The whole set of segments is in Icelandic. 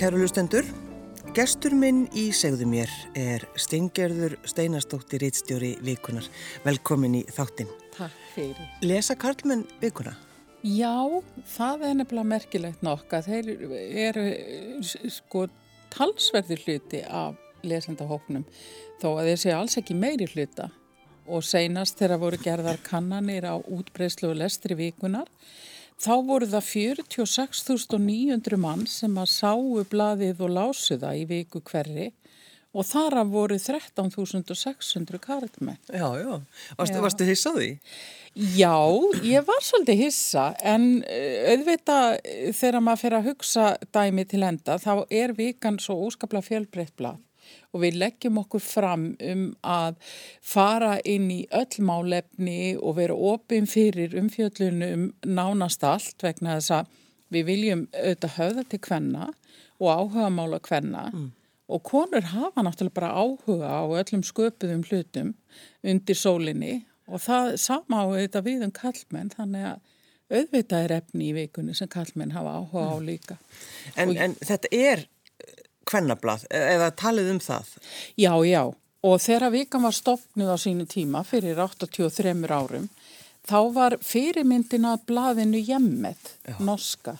Kæru lustendur, gestur minn í segðu mér er Steingerður Steinastóttir Ritstjóri Vikunar. Velkomin í þáttinn. Takk fyrir. Lesa Karlmenn Vikuna? Já, það er nefnilega merkilegt nokka. Þeir eru sko talsverði hluti af lesendahóknum þó að þeir sé alls ekki meiri hluta og seinast þegar voru gerðar kannanir á útbreyslu og lestri vikunar Þá voru það 46.900 mann sem að sáu bladið og lásu það í viku hverri og þara voru 13.600 karlmenn. Já, já. Varstu, varstu hissað því? Já, ég var svolítið hissa en eh, auðvitað þegar maður fyrir að hugsa dæmi til enda þá er vikan svo óskaplega fjölbreytt blad og við leggjum okkur fram um að fara inn í öll málefni og vera opinn fyrir umfjöllunum nánast allt vegna þess að við viljum auðvitað höfða til hvenna og áhuga mála hvenna mm. og konur hafa náttúrulega bara áhuga á öllum sköpuðum hlutum undir sólinni og það sama auðvitað við um kallmenn þannig að auðvitað er efni í vikunni sem kallmenn hafa áhuga á mm. líka. En, en þetta er kvennablað eða talið um það? Já, já. Og þegar vikan var stopnud á sínu tíma fyrir 83 árum þá var fyrirmyndin að blaðinu Jemmet, norska.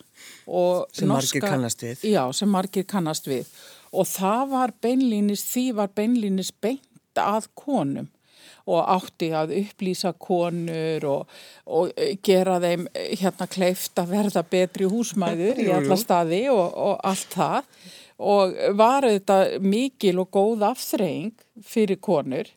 Sem norska, margir kannast við. Já, sem margir kannast við. Og það var beinlínis, því var beinlínis beint að konum. Og átti að upplýsa konur og, og gera þeim hérna kleift að verða betri húsmæður í alla staði og, og allt það og var þetta mikil og góð afþreying fyrir konur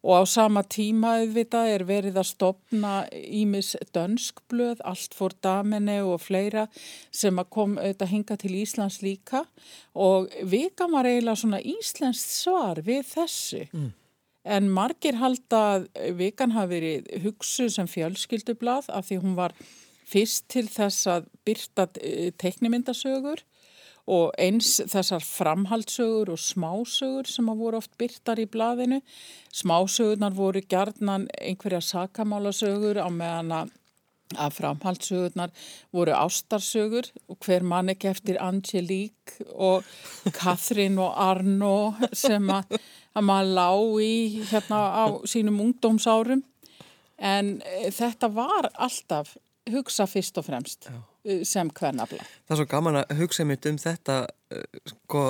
og á sama tíma auðvitað er verið að stopna ímis dönskblöð, allt fór damene og fleira sem kom auðvitað hinga til Íslands líka og vika var eiginlega svona íslenskt svar við þessu. Mm. En margir halda að vikan hafi verið hugsu sem fjölskyldublað af því hún var fyrst til þess að byrta eh, teiknimyndasögur og eins þessar framhaldsögur og smásögur sem að voru oft byrtar í blaðinu. Smásögurnar voru gerðnan einhverja sakamálasögur á meðan að framhaldsögurnar voru ástarsögur og hver mann ekki eftir Angelique og Katrin og Arno sem að, að maður lág í hérna á sínum ungdómsárum en e, þetta var alltaf hugsa fyrst og fremst. Já. Uh, sem hvernabla. Það er svo gaman að hugsa mitt um þetta uh, sko,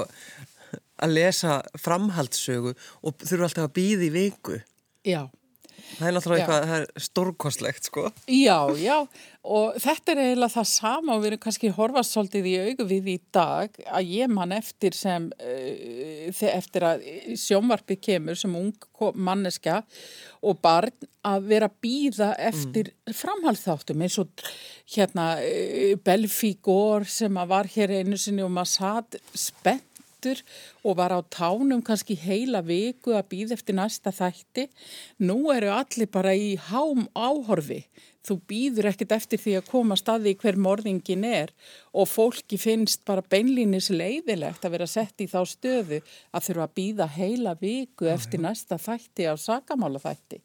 að lesa framhaldssögu og þurfu alltaf að býði viku. Já. Það er náttúrulega eitthvað, það er stórkostlegt sko. Já, já og þetta er eiginlega það sama og við erum kannski horfast svolítið í augu við í dag að ég mann eftir sem uh, eftir að sjónvarpi kemur sem ung manneska og barn að vera býða eftir mm. framhaldsþáttum eins og hérna uh, Belfígór sem að var hér einu sinni og maður satt spennt aftur og var á tánum kannski heila viku að býða eftir næsta þætti. Nú eru allir bara í hám áhorfi. Þú býður ekkert eftir því að koma staði hver morðingin er og fólki finnst bara beinlínis leiðilegt að vera sett í þá stöðu að þurfa að býða heila viku eftir næsta þætti á sakamála þætti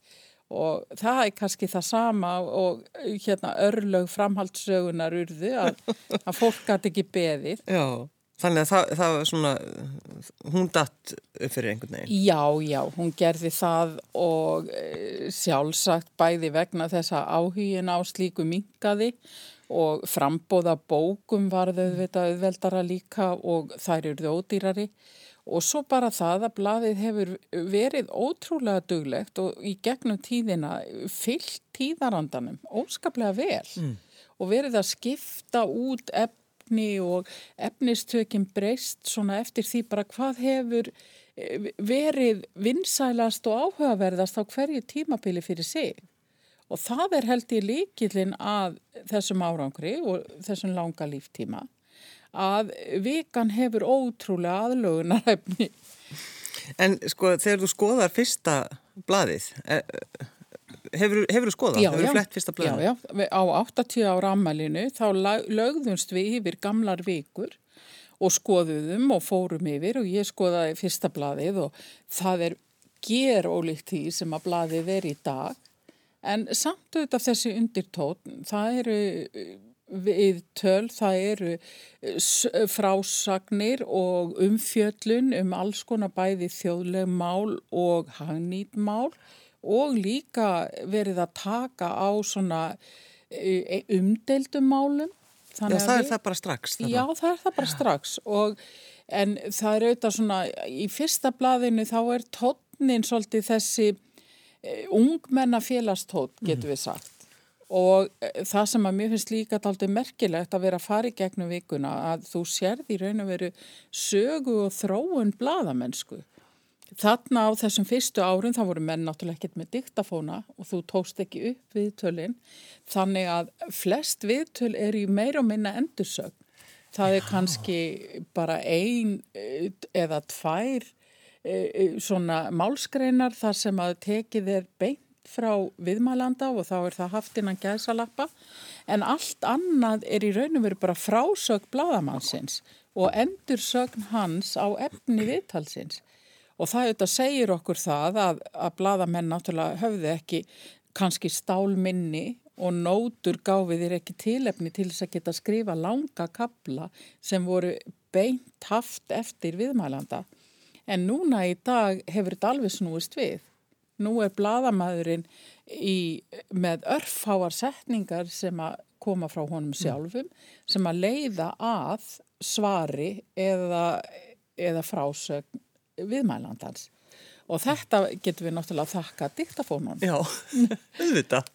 og það er kannski það sama og hérna örlög framhaldssögunar urðu að, að fólk gæti ekki beðið. Já. Þannig að það, það var svona, hún datt upp fyrir einhvern veginn? Já, já, hún gerði það og e, sjálfsagt bæði vegna þessa áhugin á slíku mingaði og frambóða bókum var þau auðveldara líka og þær eru þau ódýrari og svo bara það að bladið hefur verið ótrúlega duglegt og í gegnum tíðina fyllt tíðarandanum óskaplega vel mm. og verið að skipta út efn efni og efnistökin breyst svona eftir því bara hvað hefur eh, verið vinsælast og áhugaverðast á hverju tímabili fyrir sig. Og það er held í líkilinn að þessum árangri og þessum langa líftíma að vikan hefur ótrúlega aðlögunarhefni. En sko þegar þú skoðar fyrsta bladið, Hefur þú skoðað? Já, Hefur þú flett fyrsta blæðin? Já, já, á 80 ára ammælinu þá lögðumst við yfir gamlar vikur og skoðuðum og fórum yfir og ég skoðaði fyrsta blæðið og það er ger ólíkt því sem að blæðið er í dag en samt auðvitað þessi undirtótt, það eru viðtöl, það eru frásagnir og umfjöllun um alls konar bæði þjóðleg mál og hagnýt mál og líka verið að taka á svona e, umdeildum málum. Já, það er það bara strax. Þarna. Já, það er það bara strax og en það er auðvitað svona, í fyrsta blaðinu þá er tónnin svolítið þessi e, ungmenna félagstótt, getur við sagt og það sem að mér finnst líka alltaf merkilegt að vera að fara í gegnum vikuna að þú sérði í raun og veru sögu og þróun bladamennsku. Þarna á þessum fyrstu árum þá voru menn náttúrulega ekkert með diktafóna og þú tókst ekki upp viðtölinn þannig að flest viðtöl er í meir og minna endursögn. Það er kannski bara ein eh, eða tvær eh, svona málskreinar þar sem að tekið er beint frá viðmælanda og þá er það haft innan gæðsalappa en allt annað er í raunum verið bara frásögn bladamannsins og endursögn hans á efni viðtalsins og það auðvitað segir okkur það að, að bladamenn náttúrulega höfðu ekki kannski stálminni og nótur gáfið þér ekki tilefni til þess að geta skrifa langa kabla sem voru beint haft eftir viðmælanda en núna í dag hefur þetta alveg snúist við Nú er bladamæðurinn í, með örfháar setningar sem að koma frá honum mm. sjálfum sem að leiða að svari eða, eða frásögn viðmælandans. Og þetta getur við náttúrulega að þakka diktafónun. Já, auðvitað.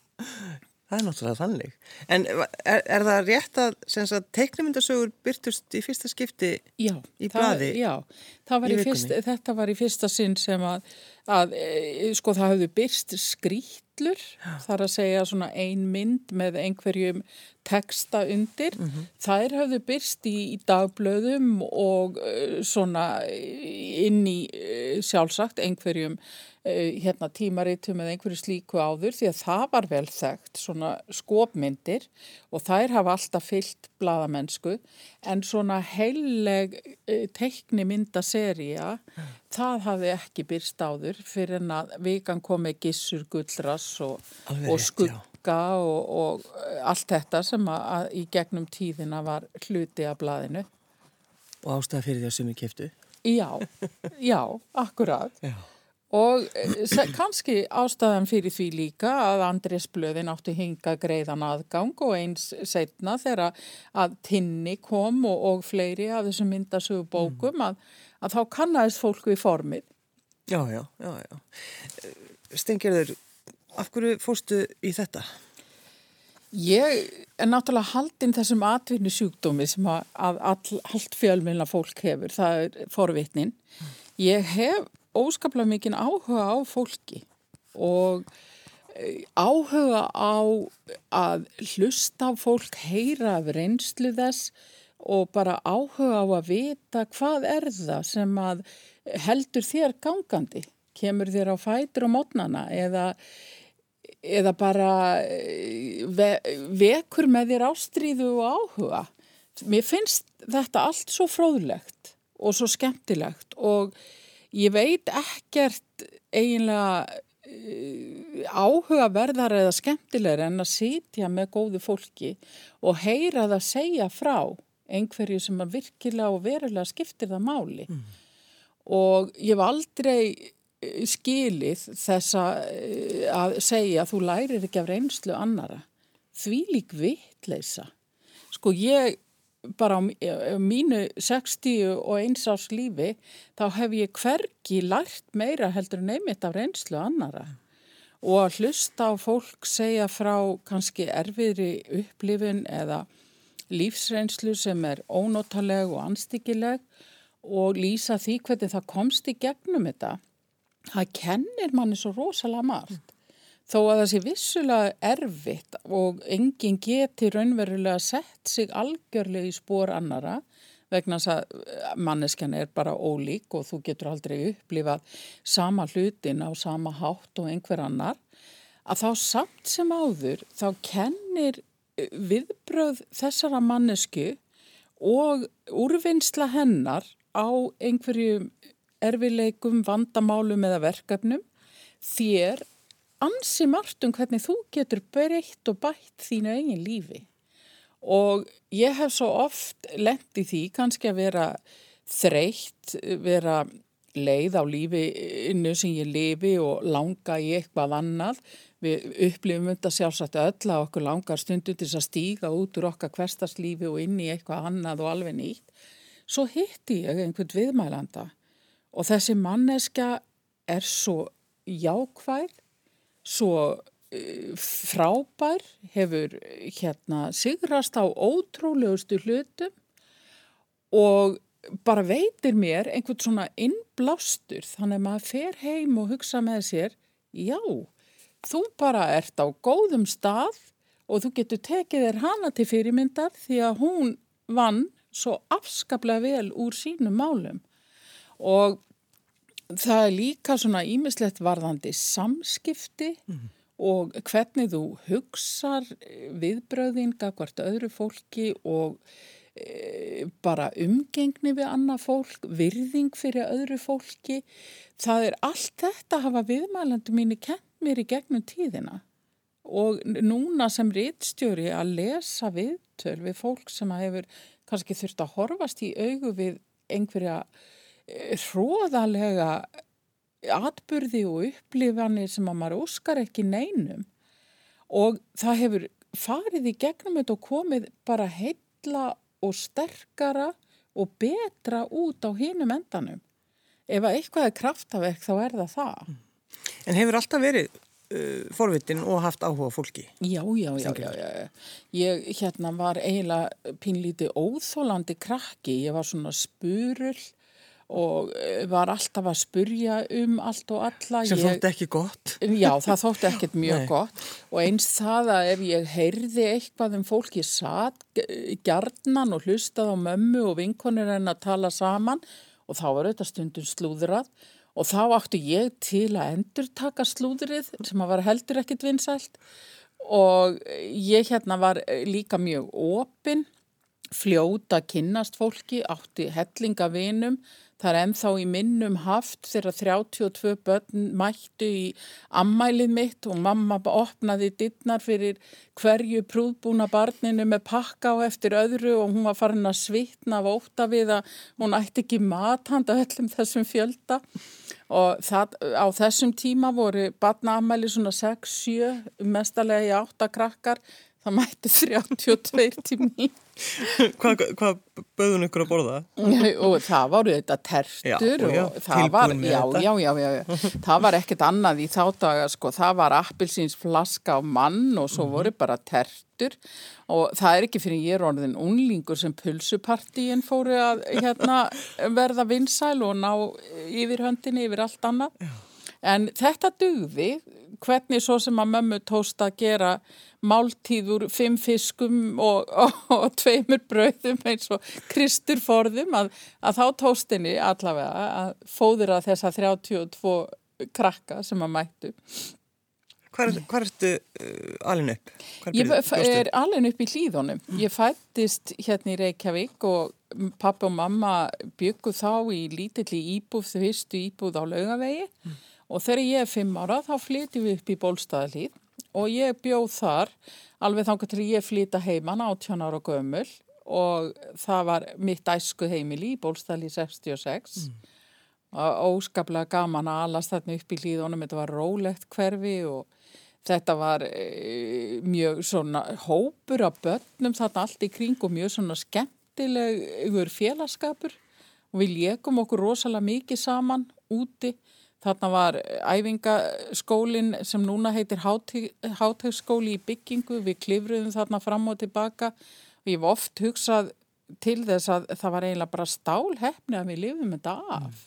Það er náttúrulega þannig. En er, er það rétt að, að teiknumyndasögur byrtust í fyrsta skipti já, í bladi? Já, var fyrst, þetta var í fyrsta sinn sem að, að e, sko það hafði byrst skrýtlur, þar að segja svona ein mynd með einhverjum teksta undir. Mm -hmm. Þær hafði byrst í, í dagblöðum og uh, svona inn í uh, sjálfsagt einhverjum Eh, hérna tímaritum eða einhverju slíku áður því að það var vel þekkt svona skopmyndir og þær hafa alltaf fyllt bladamennsku en svona heileg teikni myndaseria mm. Það hafi ekki byrst áður fyrir en að vikan komi gissur gullras og, og skugga og, og eh, allt þetta sem að, að í gegnum tíðina var hluti af bladinu. Og ástæða fyrir því að sem við kæftu? Já, já, akkurat. Já. Og eh, kannski ástæðan fyrir því líka að Andrés Blöðin átti hinga greiðan aðgang og eins setna þegar að Tinni kom og, og fleiri af þessum myndasögu bókum mm. að, að þá kannast fólk við formið. Já, já, já, já. Stengjörður, af hverju fórstu í þetta? Ég er náttúrulega haldinn þessum atvinni sjúkdómi sem að, að all, allt fjölmjöla fólk hefur, það er forvitnin. Ég hef óskaplega mikinn áhuga á fólki og eh, áhuga á að hlusta fólk, heyra af reynslu þess og bara áhuga á að vita hvað er það sem að heldur þér gangandi, kemur þér á fætur og mótnana eða, eða bara eh, ve vekur með þér ástríðu og áhuga. Mér finnst þetta allt svo fróðlegt og svo skemmtilegt og Ég veit ekkert eiginlega uh, áhugaverðar eða skemmtilegur en að sitja með góðu fólki og heyra það að segja frá einhverju sem að virkilega og verulega skiptir það máli. Mm. Og ég hef aldrei uh, skilið þess uh, að segja að þú lærir ekki af reynslu annara. Því lík vitleisa. Sko ég bara á mínu 60 og eins ás lífi þá hef ég hvergi lært meira heldur en einmitt af reynslu annara og að hlusta á fólk segja frá kannski erfiðri upplifin eða lífsreynslu sem er ónótaleg og anstíkileg og lýsa því hvernig það komst í gegnum þetta það kennir manni svo rosalega margt. Þó að það sé vissulega erfitt og enginn geti raunverulega sett sig algjörlega í spór annara vegna þess að eh, manneskjan er bara ólík og þú getur aldrei upplifað sama hlutin á sama hátt og einhver annar, að þá samt sem áður þá kennir viðbröð þessara mannesku og úrvinnsla hennar á einhverju erfileikum, vandamálum eða verkefnum þér ansi margt um hvernig þú getur breytt og bætt þínu eigin lífi og ég hef svo oft lent í því kannski að vera þreytt, vera leið á lífinu sem ég lifi og langa í eitthvað annað. Við upplifum þetta sjálfsagt öll að okkur langar stundu til að stíga út úr okkar hverstarslífi og inn í eitthvað annað og alveg nýtt. Svo hitti ég einhvern viðmælanda og þessi manneska er svo jákvæð, svo uh, frábær, hefur hérna sigrast á ótrúlegustu hlutum og bara veitir mér einhvern svona innblástur þannig að maður fer heim og hugsa með sér já, þú bara ert á góðum stað og þú getur tekið þér hana til fyrirmyndar því að hún vann svo afskaplega vel úr sínum málum og það er líka svona ímislegt varðandi samskipti mm. og hvernig þú hugsar viðbröðinga hvert öðru fólki og e, bara umgengni við annað fólk, virðing fyrir öðru fólki. Það er allt þetta að hafa viðmælandi mínu kent mér í gegnum tíðina og núna sem rittstjóri að lesa viðtöl við fólk sem hefur kannski þurft að horfast í augu við einhverja hróðalega atbyrði og upplifanir sem að maður óskar ekki neinum og það hefur farið í gegnum þetta og komið bara heilla og sterkara og betra út á hinum endanum. Ef að eitthvað er kraftaverk þá er það það. En hefur alltaf verið uh, forvitin og haft áhuga fólki? Já, já, já, já, já. Ég hérna var eiginlega pínlítið óþólandi krakki. Ég var svona spurull og eh, var alltaf að spurja um allt og alla. Sem þótti ekki gott. Já, það þótti ekkert mjög gott og eins það að ef ég heyrði eitthvað um fólki satt gjarnan og hlustað á mömmu og vinkonir en að tala saman og þá var þetta stundum slúðrað og þá áttu ég til að endur taka slúðrið sem að var heldur ekkert vinsælt. Og ég hérna var líka mjög opinn fljóta kynnast fólki, átti hellingavinum Það er ennþá í minnum haft þegar 32 börn mættu í ammælið mitt og mamma opnaði dittnar fyrir hverju prúðbúna barninu með pakka á eftir öðru og hún var farin að svitna af óta við að hún ætti ekki mat handa öllum þessum fjölda. Og það, á þessum tíma voru barnaammæli svona 6-7 mestarlega í 8 krakkar það mætti 32 tími Hvað hva bauðun ykkur að borða? og það voru þetta tertur já, já, og það var, já, já, já, já, það var ekkert annað í þá daga, sko, það var appilsins flaska á mann og svo mm -hmm. voru bara tertur. Og það er ekki fyrir ég er orðin unlingur sem pulsupartíin fóru að hérna, verða vinsæl og ná yfir höndinni yfir allt annað. En þetta dugði hvernig svo sem að mömmu tósta að gera máltíður, fimm fiskum og, og, og tveimur bröðum eins og Kristur forðum að, að þá tóstinni allavega að fóðra þessa 32 krakka sem að mættu. Hvar, hvar ertu uh, alin upp? Ég er alin upp í hlýðunum. Ég fættist hérna í Reykjavík og pappa og mamma byggu þá í lítilli íbúð, þau fyrstu íbúð á laugavegi mm. Og þegar ég er fimm ára þá flytjum við upp í bólstaðalíð og ég bjóð þar alveg þangar til ég flýta heimann 18 ára gömul og það var mitt æsku heimili í Bólstæli 66 mm. og óskaplega gaman að alast þarna upp í hlýðunum, þetta var rólegt hverfi og þetta var e, mjög svona hópur af börnum þarna allt í kring og mjög svona skemmtilegur félagskapur og við leikum okkur rosalega mikið saman úti Þarna var æfingaskólinn sem núna heitir Háthaugskóli í byggingu. Við klifruðum þarna fram og tilbaka. Við hefum oft hugsað til þess að það var eiginlega bara stálhefni að við lifum þetta af. Mm.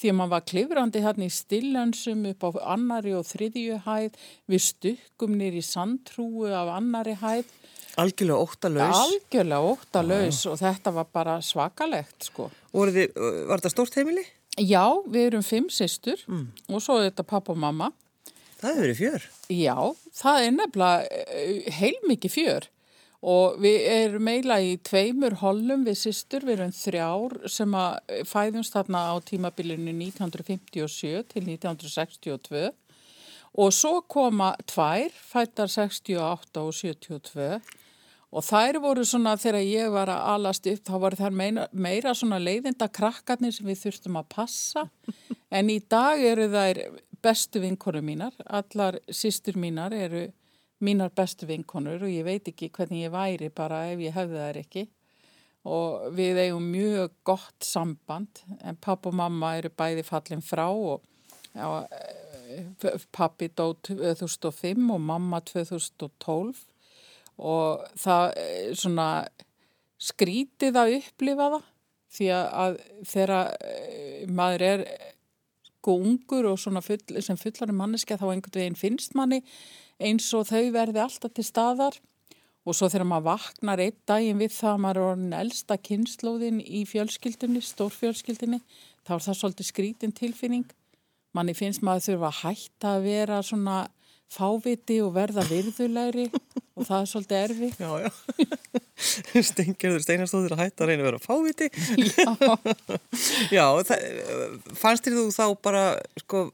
Því að maður var klifrandi hérna í stillönsum upp á annari og þriðju hæð. Við stukkum nýri sandtrúu af annari hæð. Algjörlega óttalauðs. Algjörlega óttalauðs og þetta var bara svakalegt sko. Var þetta stórt heimili? Já, við erum fimm sýstur mm. og svo er þetta pappa og mamma. Það hefur verið fjör. Já, það er nefnilega eh, heilmikið fjör og við erum meila í tveimur hollum við sýstur, við erum þrjár sem að fæðumst þarna á tímabilinu 1957 til 1962 og svo koma tvær, fættar 68 og 72 Og þær voru svona, þegar ég var að alast upp, þá voru þær meira, meira svona leiðinda krakkarnir sem við þurftum að passa. En í dag eru þær bestu vinkonur mínar, allar sýstur mínar eru mínar bestu vinkonur og ég veit ekki hvernig ég væri bara ef ég hefði þær ekki. Og við eigum mjög gott samband, en papp og mamma eru bæði fallin frá og já, eh, pappi dó 2005 og mamma 2012 og það er svona skrítið að upplifa það því að þegar eh, maður er gungur og svona full, sem fullar manneski þá einhvern veginn finnst manni eins og þau verði alltaf til staðar. Og svo þegar maður vaknar einn daginn við það að maður er orðin elsta kynnslóðin í fjölskyldinni, stórfjölskyldinni þá er það svolítið skrítin tilfinning. Manni finnst maður þurfa að hætta að vera svona fáviti og verða virðulegri og það er svolítið erfi. Já, já. Stengjörður Steinastóður að hætta að reyna að vera fáviti. Já. já, fannst þér þú þá bara, sko,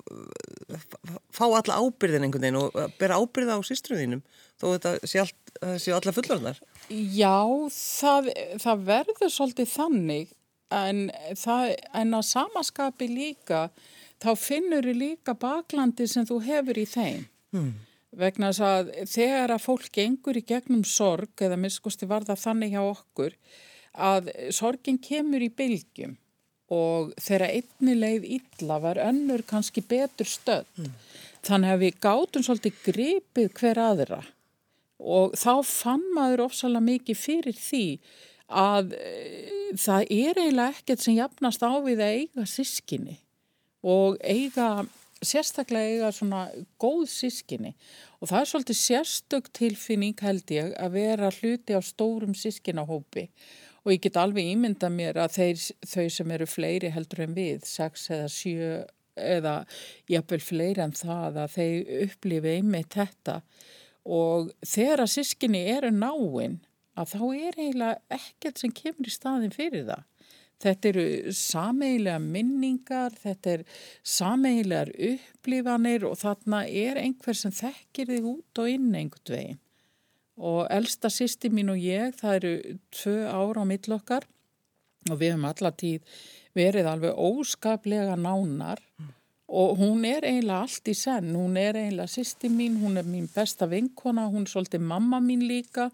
fá alla ábyrðin einhvern veginn og bera ábyrða á sýstruðinum þó þetta sé, allt, sé alla fullarnar? Já, það, það verður svolítið þannig en, það, en að samaskapi líka, þá finnur þau líka baklandi sem þú hefur í þeim. Hmm vegna þess að þegar að fólk gengur í gegnum sorg eða miskusti var það þannig hjá okkur að sorgin kemur í bylgjum og þegar einni leið illa var önnur kannski betur stödd. Mm. Þannig að við gátum svolítið gripið hver aðra og þá fann maður ofsalega mikið fyrir því að e, það er eiginlega ekkert sem jafnast á við að eiga sískinni og eiga sérstaklega eiga svona góð sískinni og það er svolítið sérstök tilfinning held ég að vera hluti á stórum sískinahópi og ég get alveg ímynda mér að þeir, þau sem eru fleiri heldur en við, sex eða sjö eða jafnvel fleiri en það að þeir upplifi einmitt þetta. Og þegar að sískinni eru náinn að þá er eiginlega ekkert sem kemur í staðin fyrir það. Þetta eru sameigilega minningar, þetta er sameigilegar upplifanir og þarna er einhver sem þekkir þig út og inn einhvern veginn. Og elsta sýsti mín og ég, það eru tvö ára á millokkar og við hefum alla tíð verið alveg óskaplega nánar mm. og hún er eiginlega allt í senn, hún er eiginlega sýsti mín, hún er mín besta vinkona, hún er svolítið mamma mín líka,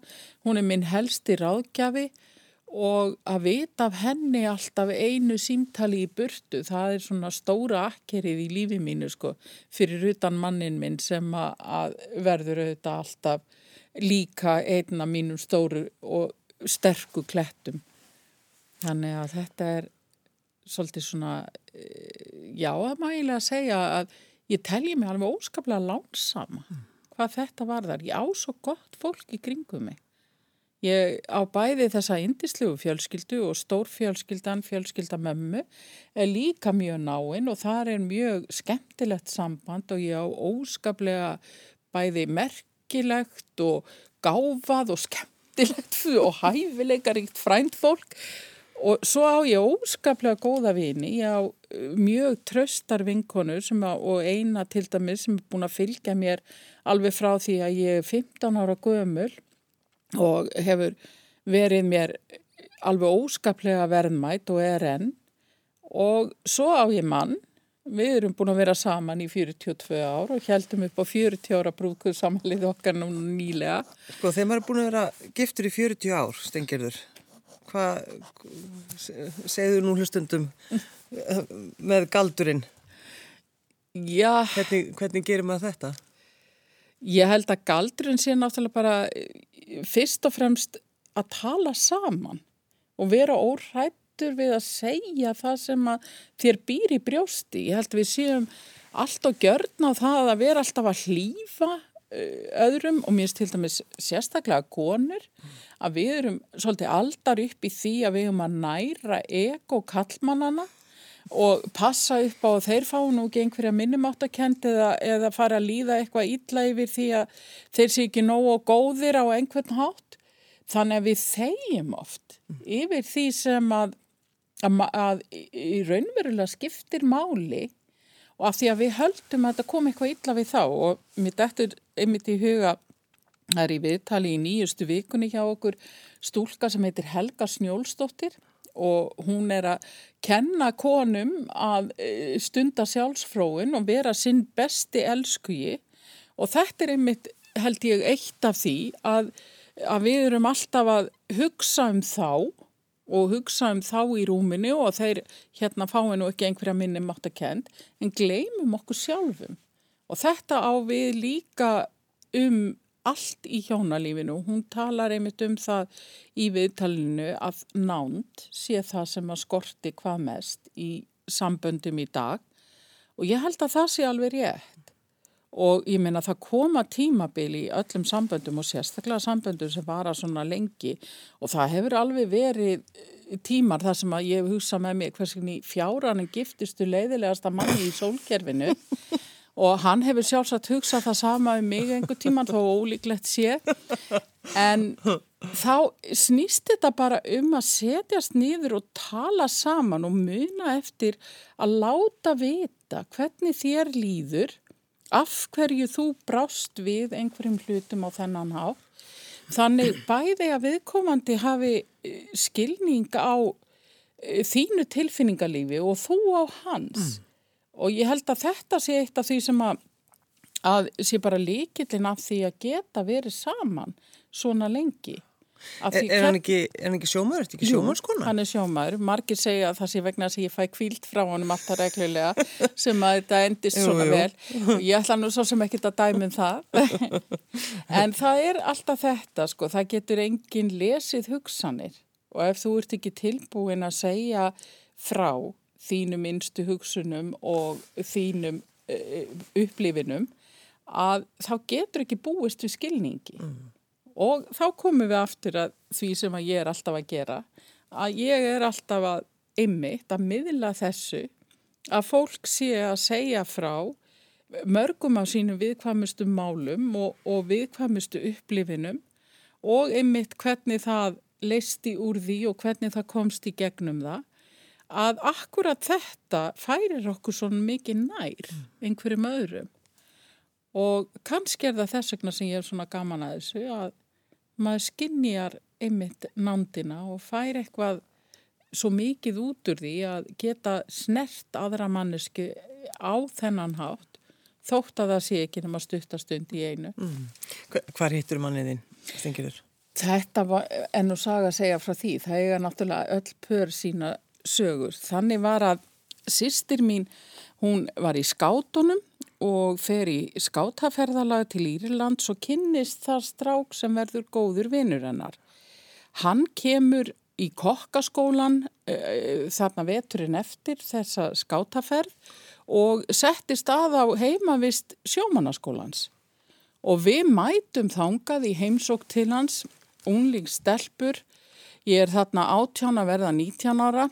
hún er minn helsti ráðgjafi og að vita af henni alltaf einu símtali í burtu, það er svona stóra akkerið í lífi mínu sko, fyrir utan mannin minn sem að verður auðvitað alltaf líka einna mínum stóru og sterku klettum. Þannig að þetta er svolítið svona, eh, já það má eiginlega segja að ég telji mig alveg óskaplega lánsama hvað þetta var þar. Ég á svo gott fólk í kringum mig. Ég á bæði þessa indislugu fjölskyldu og stórfjölskyldan, fjölskylda mömmu er líka mjög náinn og það er mjög skemmtilegt samband og ég á óskaplega bæði merkilegt og gáfað og skemmtilegt og hæfileikaríkt frænt fólk og svo á ég óskaplega góða vini, ég á uh, mjög tröstar vinkonur að, og eina til dæmis sem er búin að fylgja mér alveg frá því að ég er 15 ára gömul og hefur verið mér alveg óskaplega verðmætt og er enn. Og svo á ég mann. Við erum búin að vera saman í 42 ár og heldum upp á 40 ára brúkuð samanlið okkar nú nýlega. Sko þegar maður er búin að vera giftur í 40 ár, Stengjörður hvað segðu nú hlustundum með galdurinn. Já. Hvernig, hvernig gerir maður þetta? Ég held að galdurinn sé náttúrulega bara fyrst og fremst að tala saman og vera órættur við að segja það sem að þér býr í brjósti. Ég held við séum allt og gjörna á það að vera alltaf að hlýfa eh, öðrum og mér til dæmis sérstaklega konur að við erum svolítið aldar upp í því að við erum að næra ego kallmannana og passa upp á að þeir fá nú ekki einhverja minnumáttakend eða, eða fara að líða eitthvað ítla yfir því að þeir sé ekki nógu góðir á einhvern hátt. Þannig að við þegjum oft yfir því sem að, að, að í raunverulega skiptir máli og af því að við höldum að þetta kom eitthvað ítla við þá og mér dættur einmitt í huga Það er í viðtali í nýjustu vikunni hjá okkur stúlka sem heitir Helga Snjólsdóttir og hún er að kenna konum að eh, stunda sjálfsfróin og vera sinn besti elskuji og þetta er einmitt held ég eitt af því að, að við erum alltaf að hugsa um þá og hugsa um þá í rúminu og þeir hérna fáið nú ekki einhverja minni mátt að kend en gleymum okkur sjálfum. Og þetta á við líka um allt í hjónalífinu. Hún talar einmitt um það í viðtalinu að nánd sé það sem að skorti hvað mest í samböndum í dag. Og ég held að það sé alveg rétt. Og ég meina það koma tímabil í öllum samböndum og sérstaklega samböndum sem vara svona lengi. Og það hefur alveg verið eh, tímar þar sem að ég hugsa með mig hversinni fjáranin giftistu leiðilegasta manni í sólkerfinu og hann hefur sjálfsagt hugsað það sama um mig einhver tíman þó ólíklegt sé en þá snýst þetta bara um að setjast nýður og tala saman og muna eftir að láta vita hvernig þér líður af hverju þú brást við einhverjum hlutum á þennan há. Þannig bæði að viðkomandi hafi eh, skilning á eh, þínu tilfinningarlífi og þú á hans. Mm. Og ég held að þetta sé eitt af því sem að, að sé bara líkillin af því að geta verið saman svona lengi. Er, er hann ekki, ekki sjómaður? Er þetta ekki sjómanskona? Hann er sjómaður. Margir segja að það sé vegna að ég fæ kvíld frá honum alltaf reglulega sem að þetta endist jú, svona jú. vel. Ég ætla nú svo sem ekki að dæmi um það. en það er alltaf þetta sko. Það getur engin lesið hugsanir og ef þú ert ekki tilbúin að segja frá þínum innstu hugsunum og þínum uh, upplifinum að þá getur ekki búist við skilningi. Mm og þá komum við aftur að því sem að ég er alltaf að gera að ég er alltaf að ymmit að miðla þessu að fólk sé að segja frá mörgum af sínum viðkvæmustu málum og, og viðkvæmustu upplifinum og ymmit hvernig það leisti úr því og hvernig það komst í gegnum það að akkurat þetta færir okkur svo mikið nær einhverjum öðrum og kannski er það þess vegna sem ég er svona gaman að þessu að maður skinnjar einmitt nándina og fær eitthvað svo mikið út úr því að geta snert aðra manneski á þennan hátt þótt að það sé ekki nema stuttastund í einu. Mm. Hvar hittur manniðinn, stengirur? Þetta var enn og saga að segja frá því. Það eiga náttúrulega öll pör sína sögur. Þannig var að sýstir mín, hún var í skátunum og fer í skátaferðalag til Írland svo kynnist það strák sem verður góður vinnur hennar. Hann kemur í kokkaskólan uh, þarna veturinn eftir þessa skátaferð og settist að á heimavist sjómanaskólans. Og við mætum þangað í heimsók til hans, unglingstelpur, ég er þarna átján að verða 19 ára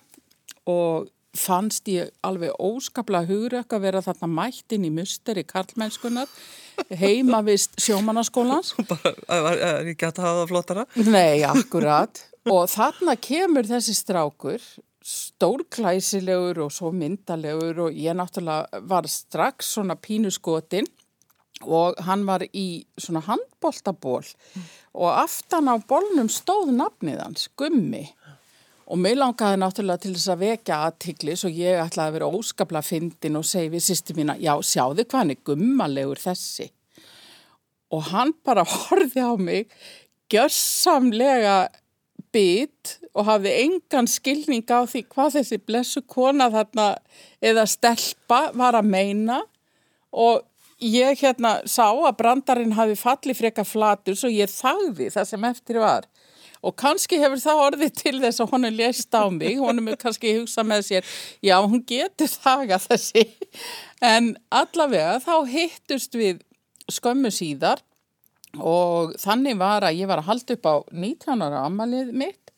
og fannst ég alveg óskaplega hugurökk að vera þarna mættin í musteri karlmennskunar heima vist sjómanaskólans Það er ekki að hafa það flottara. Nei, akkurat. Og þarna kemur þessi strákur stórklæsilegur og svo myndalegur og ég náttúrulega var strax svona pínuskotin og hann var í svona handboltaból mm. og aftan á bólnum stóð nafnið hans, Gummi Og mér langaði náttúrulega til þess að vekja aðtiklis og ég ætlaði að vera óskapla fyndin og segi við sýsti mína, já sjáðu hvað hann er gummalegur þessi. Og hann bara horfi á mig, gjörsamlega bytt og hafði engan skilning á því hvað þessi blessu kona þarna eða stelpa var að meina og ég hérna sá að brandarinn hafi fallið freka flatur svo ég þagði það sem eftir var og kannski hefur það orðið til þess að er lést á mig, hún er kannski hugsað með sér, já hún getur þagað þessi, en allavega þá hittust við skömmu síðar og þannig var að ég var að halda upp á 19 ára amalið mitt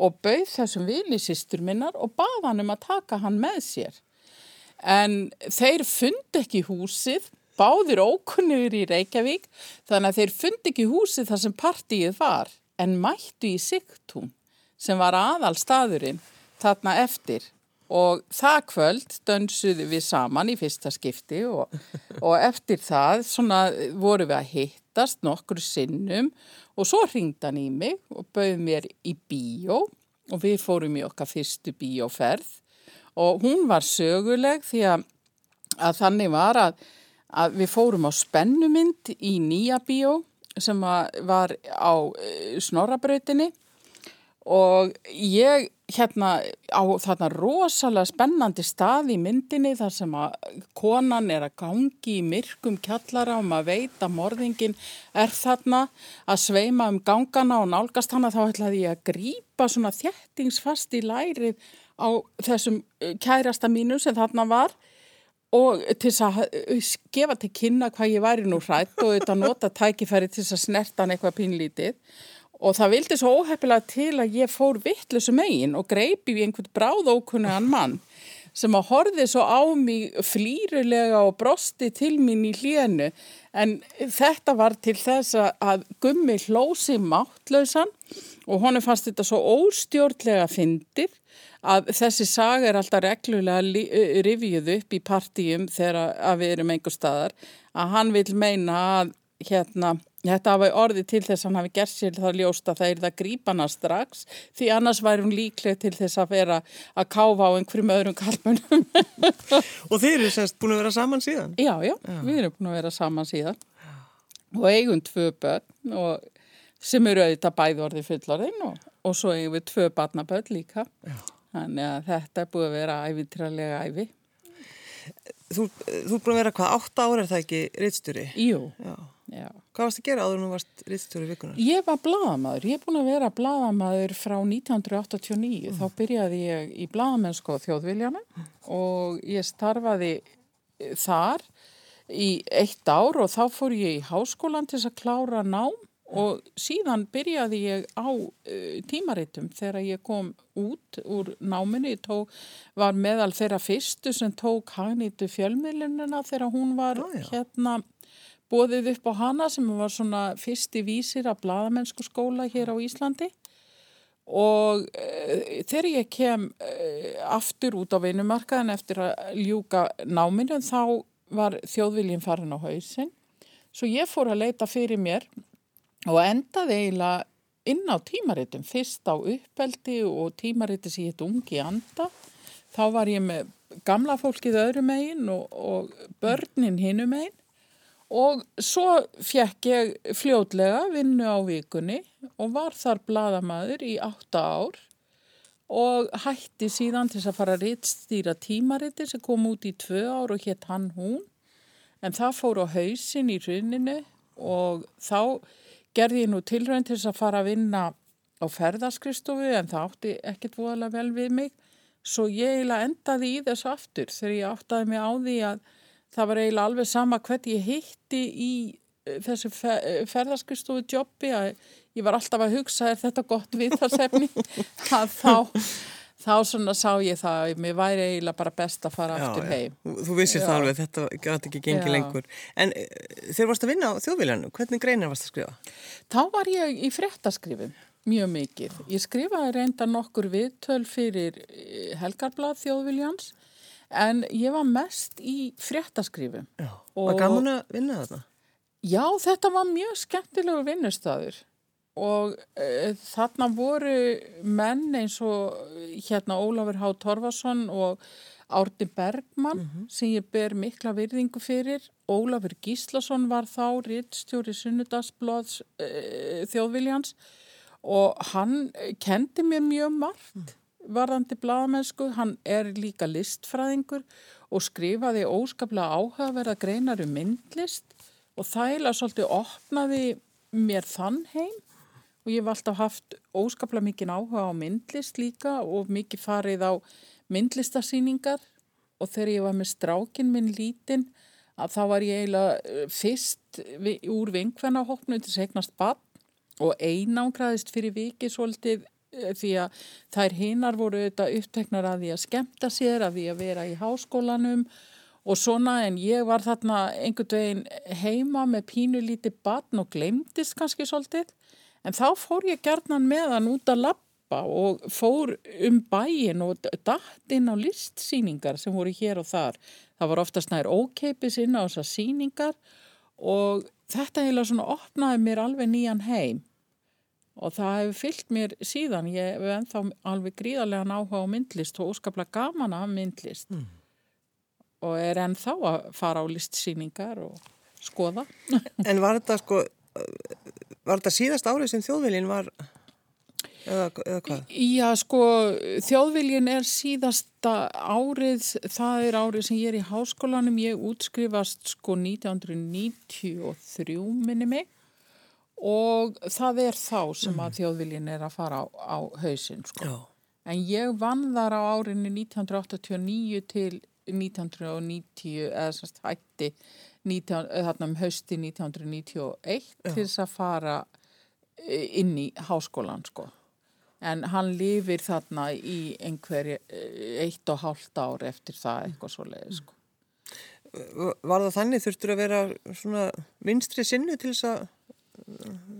og bauð þessum vilisistur minnar og baða hann um að taka hann með sér. En þeir fundi ekki húsið, báðir ókunnur í Reykjavík, þannig að þeir fundi ekki húsið þar sem partíið var en mættu í Sigtún sem var aðal staðurinn þarna eftir. Og það kvöld dönsuðu við saman í fyrsta skipti og, og eftir það svona voru við að hitta hittast nokkru sinnum og svo ringd hann í mig og bauð mér í bíó og við fórum í okkar fyrstu bíóferð. Og hún var söguleg því að, að þannig var að, að við fórum á spennumynd í nýja bíó sem var á eh, snorrabrautinni. Og ég hérna á þarna rosalega spennandi stað í myndinni þar sem að konan er að gangi í myrkum kjallara og maður veit að morðingin er þarna að sveima um gangana og nálgast hana. Þá ætlaði ég að grýpa svona þjættingsfast í lærið á þessum eh, kærasta mínu sem þarna var og til að eh, gefa til kynna hvað ég væri nú hrætt og þetta nota tækifæri til að snerta hann eitthvað pínlítið Og það vildi svo óheppilega til að ég fór vittlusu megin og greipi við einhvern bráðókunnaðan mann sem að horfi svo á mig flýrulega og brosti til mín í hlíðinu. En þetta var til þess að gummi hlósi máttlausan og honu fannst þetta svo óstjórnlega fyndir að þessi saga er alltaf reglulega rivjuð upp í partíum þegar við erum einhver staðar að hann vil meina að hérna Þetta hafa orði til þess að hann hafi gert sér það ljósta það er það grípana strax því annars væri hún líkleg til þess að vera að káfa á einhverjum öðrum kalmunum. og þeir eru semst búin að vera saman síðan? Já, já, já, við erum búin að vera saman síðan og eigum tvö börn og sem eru auðvitað bæði orði fullorðin og, og svo eigum við tvö barnabörn líka. Já. Þannig að þetta er búin að vera æfintralega æfi. Þú, þú er búin að vera hvað, átta ára er það ekki reittstjóri? Jú, já. Já. Hvað varst að gera áður en þú varst rittstjóri vikunar? Ég var bladamæður. Ég er búin að vera bladamæður frá 1989. Mm. Þá byrjaði ég í bladamennsko þjóðviljana mm. og ég starfaði þar í eitt ár og þá fór ég í háskólan til að klára nám og síðan byrjaði ég á uh, tímaritum þegar ég kom út úr náminni. Tók, var meðal þeirra fyrstu sem tók hagnýtu fjölmiðlunina þegar hún var ah, hérna bóðið upp á hana sem var svona fyrsti vísir af bladamennsku skóla hér á Íslandi. Og e, þegar ég kem e, aftur út á vinumarkaðin eftir að ljúka náminu þá var þjóðviljin farin á hausin svo ég fór að leita fyrir mér og endaði eiginlega inn á tímaritum, fyrst á uppeldi og tímariti sem ég heit ungi anda þá var ég með gamla fólkið öðrum megin og, og börnin hinnum megin Og svo fekk ég fljótlega vinnu á vikunni og var þar bladamæður í átta ár og hætti síðan til að fara að rittstýra tímariti sem kom út í tvö ár og hétt hann hún. En það fór á hausin í runinu og þá gerði ég nú tilrönd til að fara að vinna á ferðarskristofu en það átti ekkert voðalega vel við mig. Svo ég endaði í þessu aftur þegar ég áttaði mig á því að það var eiginlega alveg sama hvert ég hitti í eh, þessu ferðarskristofu jobbi að ég var alltaf að hugsa er þetta gott við það sefni að þá þá svona sá ég það að mér væri eiginlega bara best að fara já, aftur heim. Já. Þú vissir það alveg, þetta gæti ekki gengið lengur. En eh, þegar varst að vinna á þjóðvílanu, hvernig greinar varst að skrifa? Þá var ég í frettaskrifum, mjög mikið. Ég skrifaði reynda nokkur viðtöl fyrir eh, Helgarblad þjóðvíljans en ég var mest í fréttaskrifum. Já, var gaman að vinna þetta? Já, þetta var mjög skemmtilegur vinnustæður og e, þarna voru menn eins og hérna Ólafur Há Torfason og Árni Bergman mm -hmm. sem ég ber mikla virðingu fyrir. Ólafur Gíslason var þá rittstjóri Sunnudagsblóðs e, þjóðviljans og hann kendi mér mjög margt. Mm varðandi bladamennsku, hann er líka listfræðingur og skrifaði óskaplega áhugaverða greinar um myndlist og þægilega svolítið opnaði mér þann heim og ég hef alltaf haft óskaplega mikið áhuga á myndlist líka og mikið farið á myndlistasýningar og þegar ég var með strákin minn lítinn að þá var ég eiginlega eh, fyrst úr vingvennahopnu til segnast bann og einangraðist fyrir vikið svolítið Eh, því að þær hinnar voru auðvitað uppteknar að því að skemta sér, að því að vera í háskólanum. Og svona en ég var þarna einhvern veginn heima með pínu lítið batn og glemdist kannski svolítið en þá fór ég gerðnan með hann út að lappa og fór um bæin og dætt inn á listsýningar sem voru hér og þar. Það var oftast nær ókeipis inn á þessar síningar og þetta eiginlega svona opnaði mér alveg nýjan heim og það hefur fyllt mér síðan, ég hef ennþá alveg gríðarlega áhuga á myndlist og óskaplega gaman af myndlist mm. og er ennþá að fara á listsýningar og skoða. En var þetta sko, var þetta síðast árið sem þjóðviljin var eða, eða hvað? Já, sko, þjóðviljin er síðasta árið, það er árið sem ég er í háskólanum, ég útskrifast sko 1993 minni mig og það er þá sem að þjóðviljin er að fara á, á hausin sko. Já. En ég vann þar á árinu 1989 til 1990 eða semst hætti 19, þarna um hausti 1991 til þess að fara e, inn í háskólan sko en hann lifir þarna í einhverju eitt og hálft ár eftir það eitthvað svo leiði sko. Var það þannig þurftur að vera svona vinstri sinnu til þess að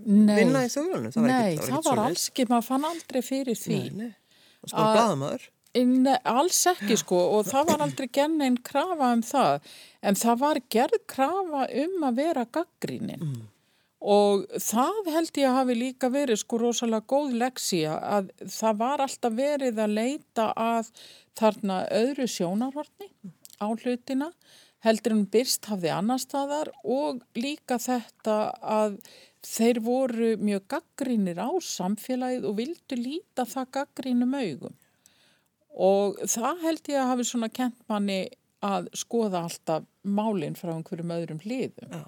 nei, vinna í þjóðlunum? Það nei, ekkit, það var, það var alls ekki, maður fann aldrei fyrir því. Nei, nei, það var blaðamaður. Nei, alls ekki sko og það var aldrei genn einn krafa um það. En það var gerð krafa um að vera gaggrínin. Mm. Og það held ég að hafi líka verið sko rosalega góð leksía að það var alltaf verið að leita að þarna öðru sjónarhortni á hlutina heldur en byrst hafði annar staðar og líka þetta að þeir voru mjög gaggrínir á samfélagið og vildu líta það gaggrínum augum og það held ég að hafi svona kent manni að skoða alltaf málinn frá einhverjum öðrum hliðum. Já.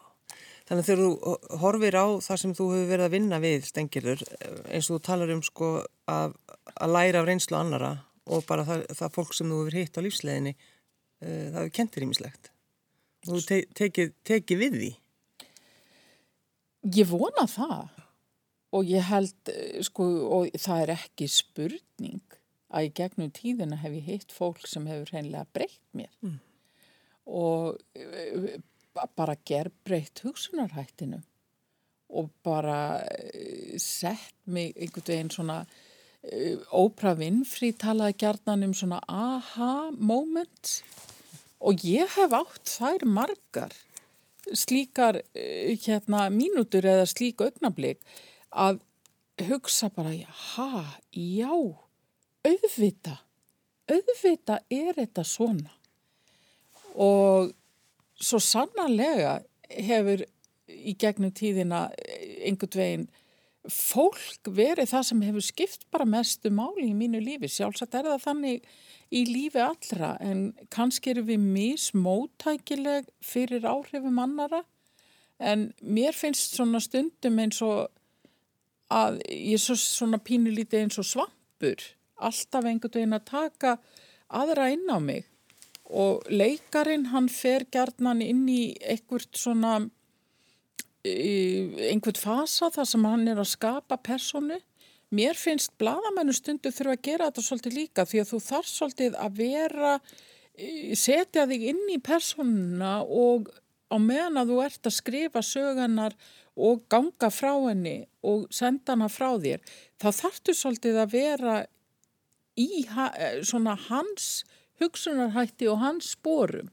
Þannig að þegar þú horfir á það sem þú hefur verið að vinna við stengilur eins og þú talar um sko að, að læra af reynslu annara og bara það, það fólk sem þú hefur hitt á lífsleginni uh, það hefur kentir ímislegt. Þú te tekið teki við því? Ég vona það og ég held sko og það er ekki spurning að í gegnum tíðina hef ég hitt fólk sem hefur hreinlega breytt mér. Mm. og bara gerbreytt hugsunarhættinu. Og bara eh, sett mig einhvern veginn svona uh, Ópra Winfrey talaði gerðan um svona aha moment og ég hef átt þær margar slíkar hérna mínútur eða slík augnablík að hugsa bara ha, já auðvita auðvita er þetta svona. Og svo sannarlega hefur í gegnum tíðina einhvern veginn fólk verið það sem hefur skipt bara mestu máli í mínu lífi. Sjálfsagt er það þannig í lífi allra en kannski eru við mismótækileg fyrir áhrifum annara en mér finnst svona stundum eins og að ég er svo, svona pínulítið eins og svampur alltaf einhvern veginn að taka aðra inn á mig. Og leikarin hann fer gerðnan inn í einhvert svona einhvert fasa þar sem hann er að skapa personu mér finnst bladamennu stundu þurfa að gera þetta svolítið líka því að þú þarf svolítið að vera setja þig inn í personuna og á meðan að þú ert að skrifa söganar og ganga frá henni og senda hana frá þér þá þarftu svolítið að vera í svona hans hugsunarhætti og hans spórum.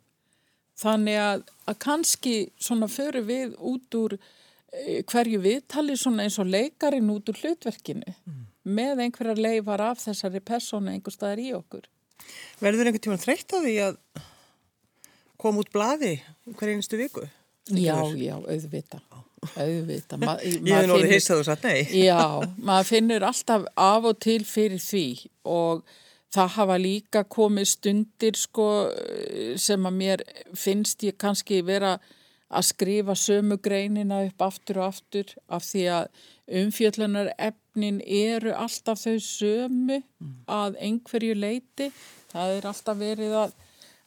Þannig að, að kannski svona förum við út úr e, hverju viðtali svona eins og leikarin út úr hlutverkinu mm. með einhverjar leifar af þessari persónu einhver staðar í okkur. Verður einhvern tíman þreytt á því að koma út blaði hver einustu viku? Já, já, auðvita. Auðvita. Ma, Ég hef náttúrulega hýst að þú satt nei. Já, maður finnur alltaf af og til fyrir því og Það hafa líka komið stundir sko sem að mér finnst ég kannski vera að skrifa sömu greinina upp aftur og aftur af því að umfjöllunar efnin eru alltaf þau sömu að einhverju leiti. Það er alltaf verið að,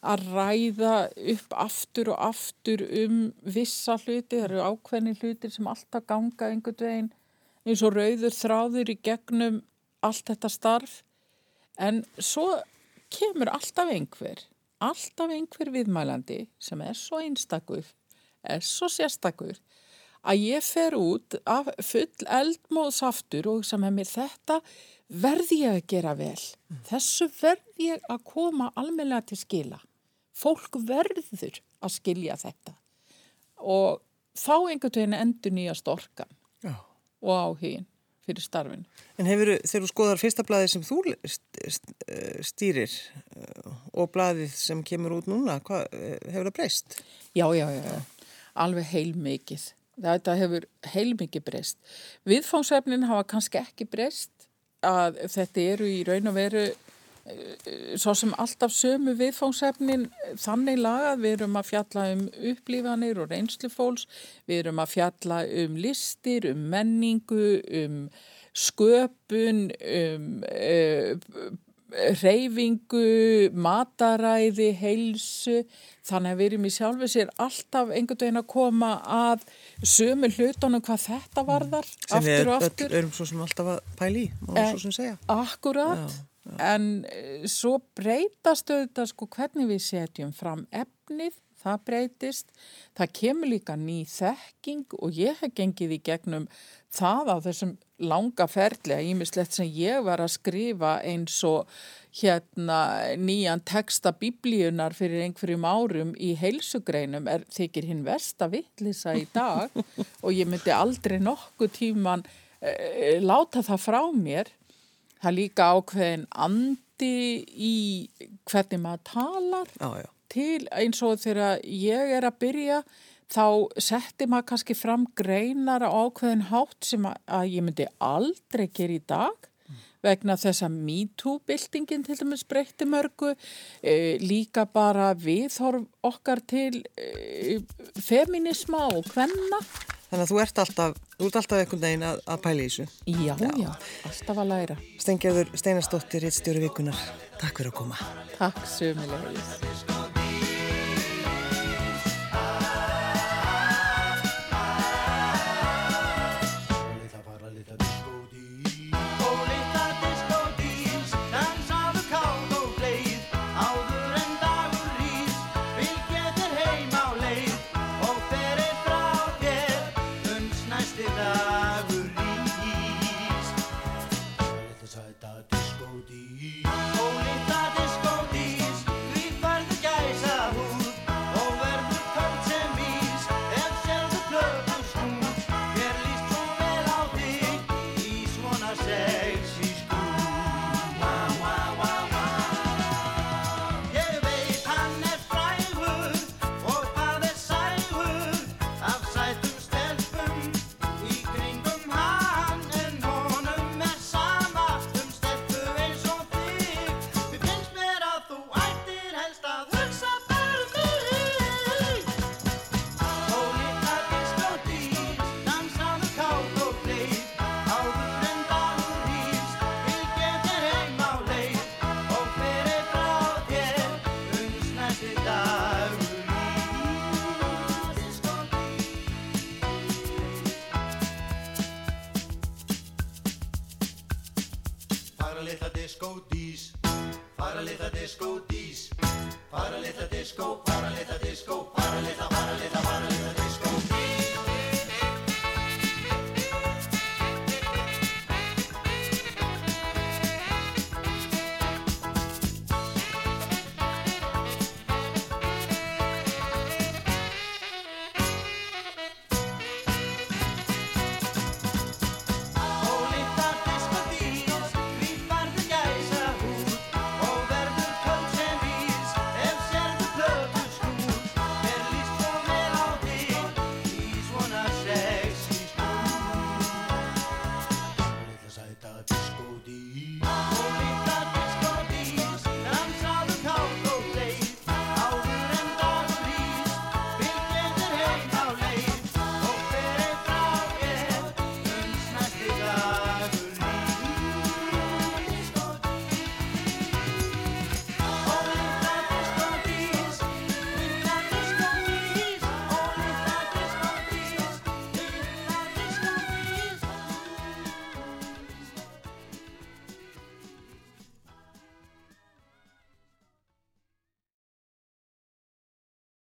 að ræða upp aftur og aftur um vissa hluti. Það eru ákveðni hlutir sem alltaf ganga einhvern veginn eins og rauður þráður í gegnum allt þetta starf En svo kemur alltaf einhver, alltaf einhver viðmælandi sem er svo einstakur, er svo sérstakur að ég fer út af full eldmóðsaftur og sem mér þetta verði ég að gera vel. Mm. Þessu verði ég að koma almeinlega til skila. Fólk verður að skilja þetta og fá einhvern veginn endur nýja storkan Já. og áhugin fyrir starfinu. En hefur, þú skoðar fyrsta blaðið sem þú eh, stýrir eh, og blaðið sem kemur út núna, hvað, eh, hefur það breyst? Já, já, já, já. alveg heilmikið. Þetta hefur heilmikið breyst. Viðfángsefnin hafa kannski ekki breyst að þetta eru í raun og veru svo sem alltaf sömu viðfángsefnin þannig lagað, við erum að fjalla um upplífanir og reynslufólks, við erum að fjalla um listir, um menningu, um sköpun, um uh, reyfingu, mataræði, heilsu, þannig að við erum í sjálfu sér alltaf einhvern veginn að koma að sömu hlutunum hvað þetta varðar, Sem við aftur og aftur. erum svo sem alltaf að pæli, Eh, svo sem segja. Akkurat, en eh, svo breytast auðvitað sko hvernig við setjum fram efnið, það breytist, það kemur líka ný þekking og ég hef gengið í gegnum það á þessum langa ferli að ímislegt sem ég var að skrifa eins og hérna nýjan texta biblíunar fyrir einhverjum árum í heilsugreinum er þykir hinn versta vittlisa í dag og ég myndi aldrei nokkuð tíman e, láta það frá mér Það er líka ákveðin andi í hvernig maður talar Já, já. til eins og þegar ég er að byrja þá setti maður kannski fram greinar á ákveðin hátt sem að, að ég myndi aldrei gera í dag vegna þess að MeToo-byltingin til dæmis breytti mörgu, e, líka bara viðhorf okkar til e, feminisma og hvenna. Þannig að þú ert alltaf, þú ert alltaf einhvern veginn að, að pæli í þessu. Já, já, alltaf að læra. Stengjörður Steinarsdóttir, hittstjóri vikunar. Takk fyrir að koma. Takk sömulegis.